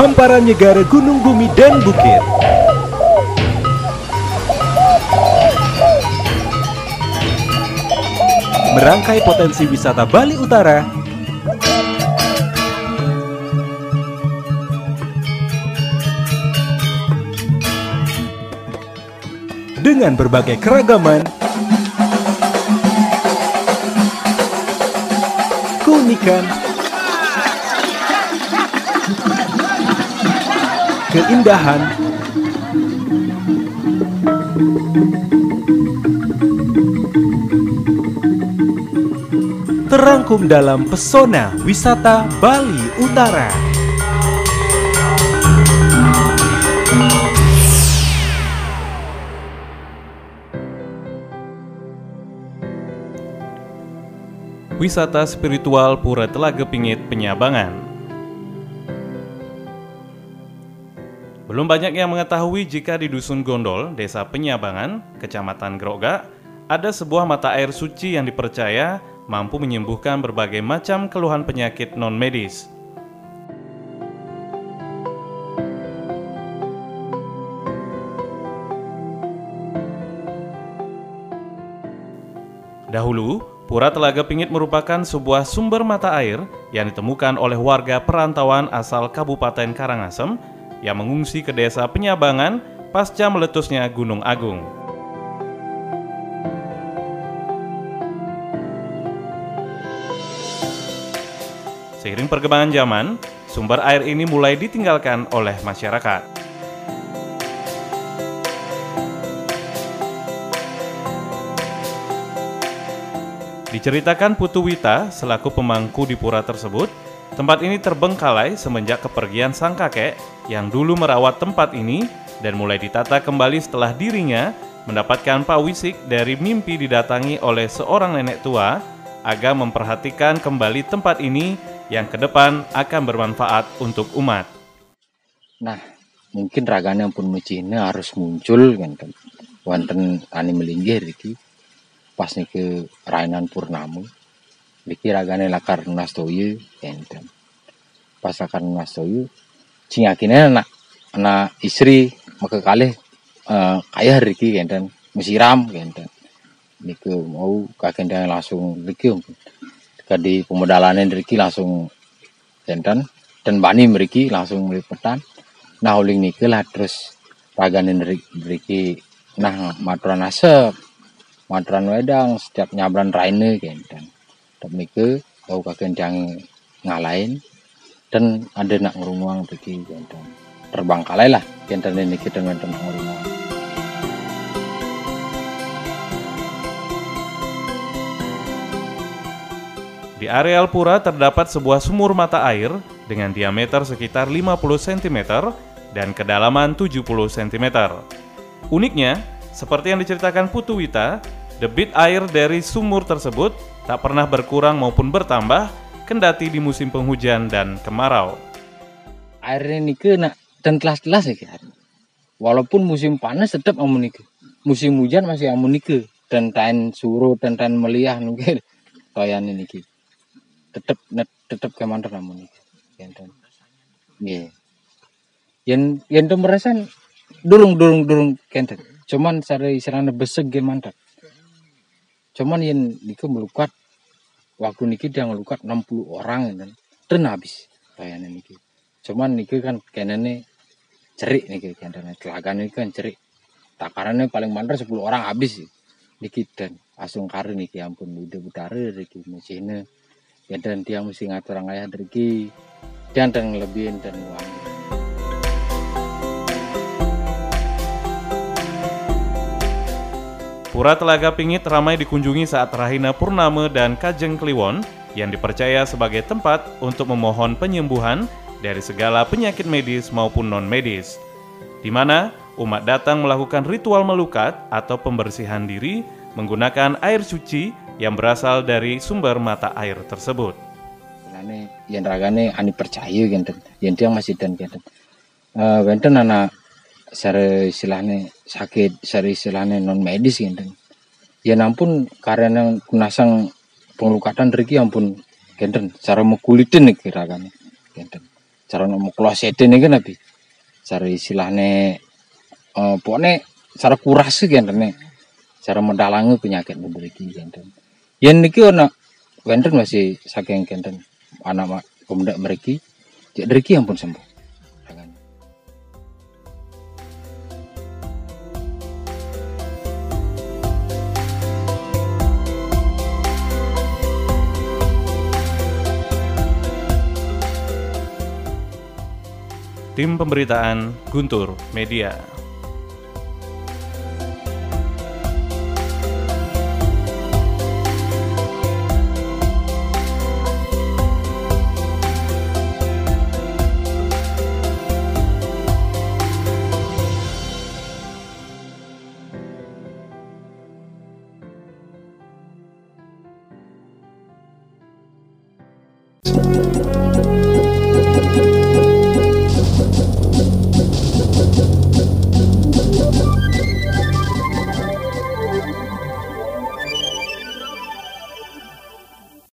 hamparan negara gunung bumi dan bukit. Merangkai potensi wisata Bali Utara dengan berbagai keragaman, keunikan, keindahan, terangkum dalam pesona wisata Bali Utara. Wisata spiritual Pura Telaga Pingit Penyabangan Belum banyak yang mengetahui jika di Dusun Gondol, Desa Penyabangan, Kecamatan Groga, ada sebuah mata air suci yang dipercaya mampu menyembuhkan berbagai macam keluhan penyakit non-medis. Dahulu, Pura Telaga Pingit merupakan sebuah sumber mata air yang ditemukan oleh warga perantauan asal Kabupaten Karangasem yang mengungsi ke desa Penyabangan pasca meletusnya Gunung Agung. Seiring perkembangan zaman, sumber air ini mulai ditinggalkan oleh masyarakat. Diceritakan Putu Wita selaku pemangku di pura tersebut, tempat ini terbengkalai semenjak kepergian sang kakek yang dulu merawat tempat ini dan mulai ditata kembali setelah dirinya mendapatkan pawisik dari mimpi didatangi oleh seorang nenek tua agar memperhatikan kembali tempat ini yang ke depan akan bermanfaat untuk umat. Nah, mungkin raganya pun mucina harus muncul kan kan. Wonten tani melinggih iki pas ke Rainan Purnamu Diki ragane lakar nastoyu enten pas lakar nastoyu cingakine anak anak istri maka kali uh, kaya Riki enten musiram enten niku mau kakek langsung Riki di pemodalan Riki langsung enten dan bani meriki langsung meliputan nah uling niki lah terus ragane Riki nah maturan asep Madran wedang setiap nyabran raine kenten. Tapi ke bau kakendang ngalain dan ada nak ngurunguang pergi kenten. Terbang kalai lah kenten ini kita dengan nak ngurunguang. Di areal pura terdapat sebuah sumur mata air dengan diameter sekitar 50 cm dan kedalaman 70 cm. Uniknya, seperti yang diceritakan Putu Wita, Debit air dari sumur tersebut tak pernah berkurang maupun bertambah kendati di musim penghujan dan kemarau. Airnya ini ke nak dan telas-telas ya kan. Walaupun musim panas tetap amunike. Musim hujan masih amunike dan tain surut dan tain meliah nih Toyan ini ki. Tetap tetap amunike. Enten. Nggih. Yen yen merasan durung durung durung kenten. Cuman sare istilahnya besek gimana cuman yang niku melukat waktu niki dia ngelukat 60 orang dan dan habis bayarnya niki. Cuman niki kan kenene cerik niki kayaknya telaga niki kan cerik. Takarannya paling mandar 10 orang habis. Niki dan langsung karir niki ya ampun udah utara niki mesinnya ya dan dia mesti ngatur ayah dari dan dan lebihin dan uang Pura Telaga Pingit ramai dikunjungi saat Rahina Purnama dan Kajeng Kliwon yang dipercaya sebagai tempat untuk memohon penyembuhan dari segala penyakit medis maupun non-medis, di mana umat datang melakukan ritual melukat atau pembersihan diri menggunakan air suci yang berasal dari sumber mata air tersebut. Yang ragane ani percaya gitu, yang masih dan gitu. Uh, anak secara istilahnya sakit secara istilahnya non medis gitu. Ya nampun karena kunasang pengelukatan riki ampun genten secara mekulitin nih kira kan genten cara mau kloset ini kan nabi cara istilahnya uh, pokoknya cara kuras kan nih. Cara mendalangi penyakit memiliki kenten yang niki ona kenten masih saking kenten anak pemuda mereka jadi yang pun sembuh Tim Pemberitaan Guntur Media.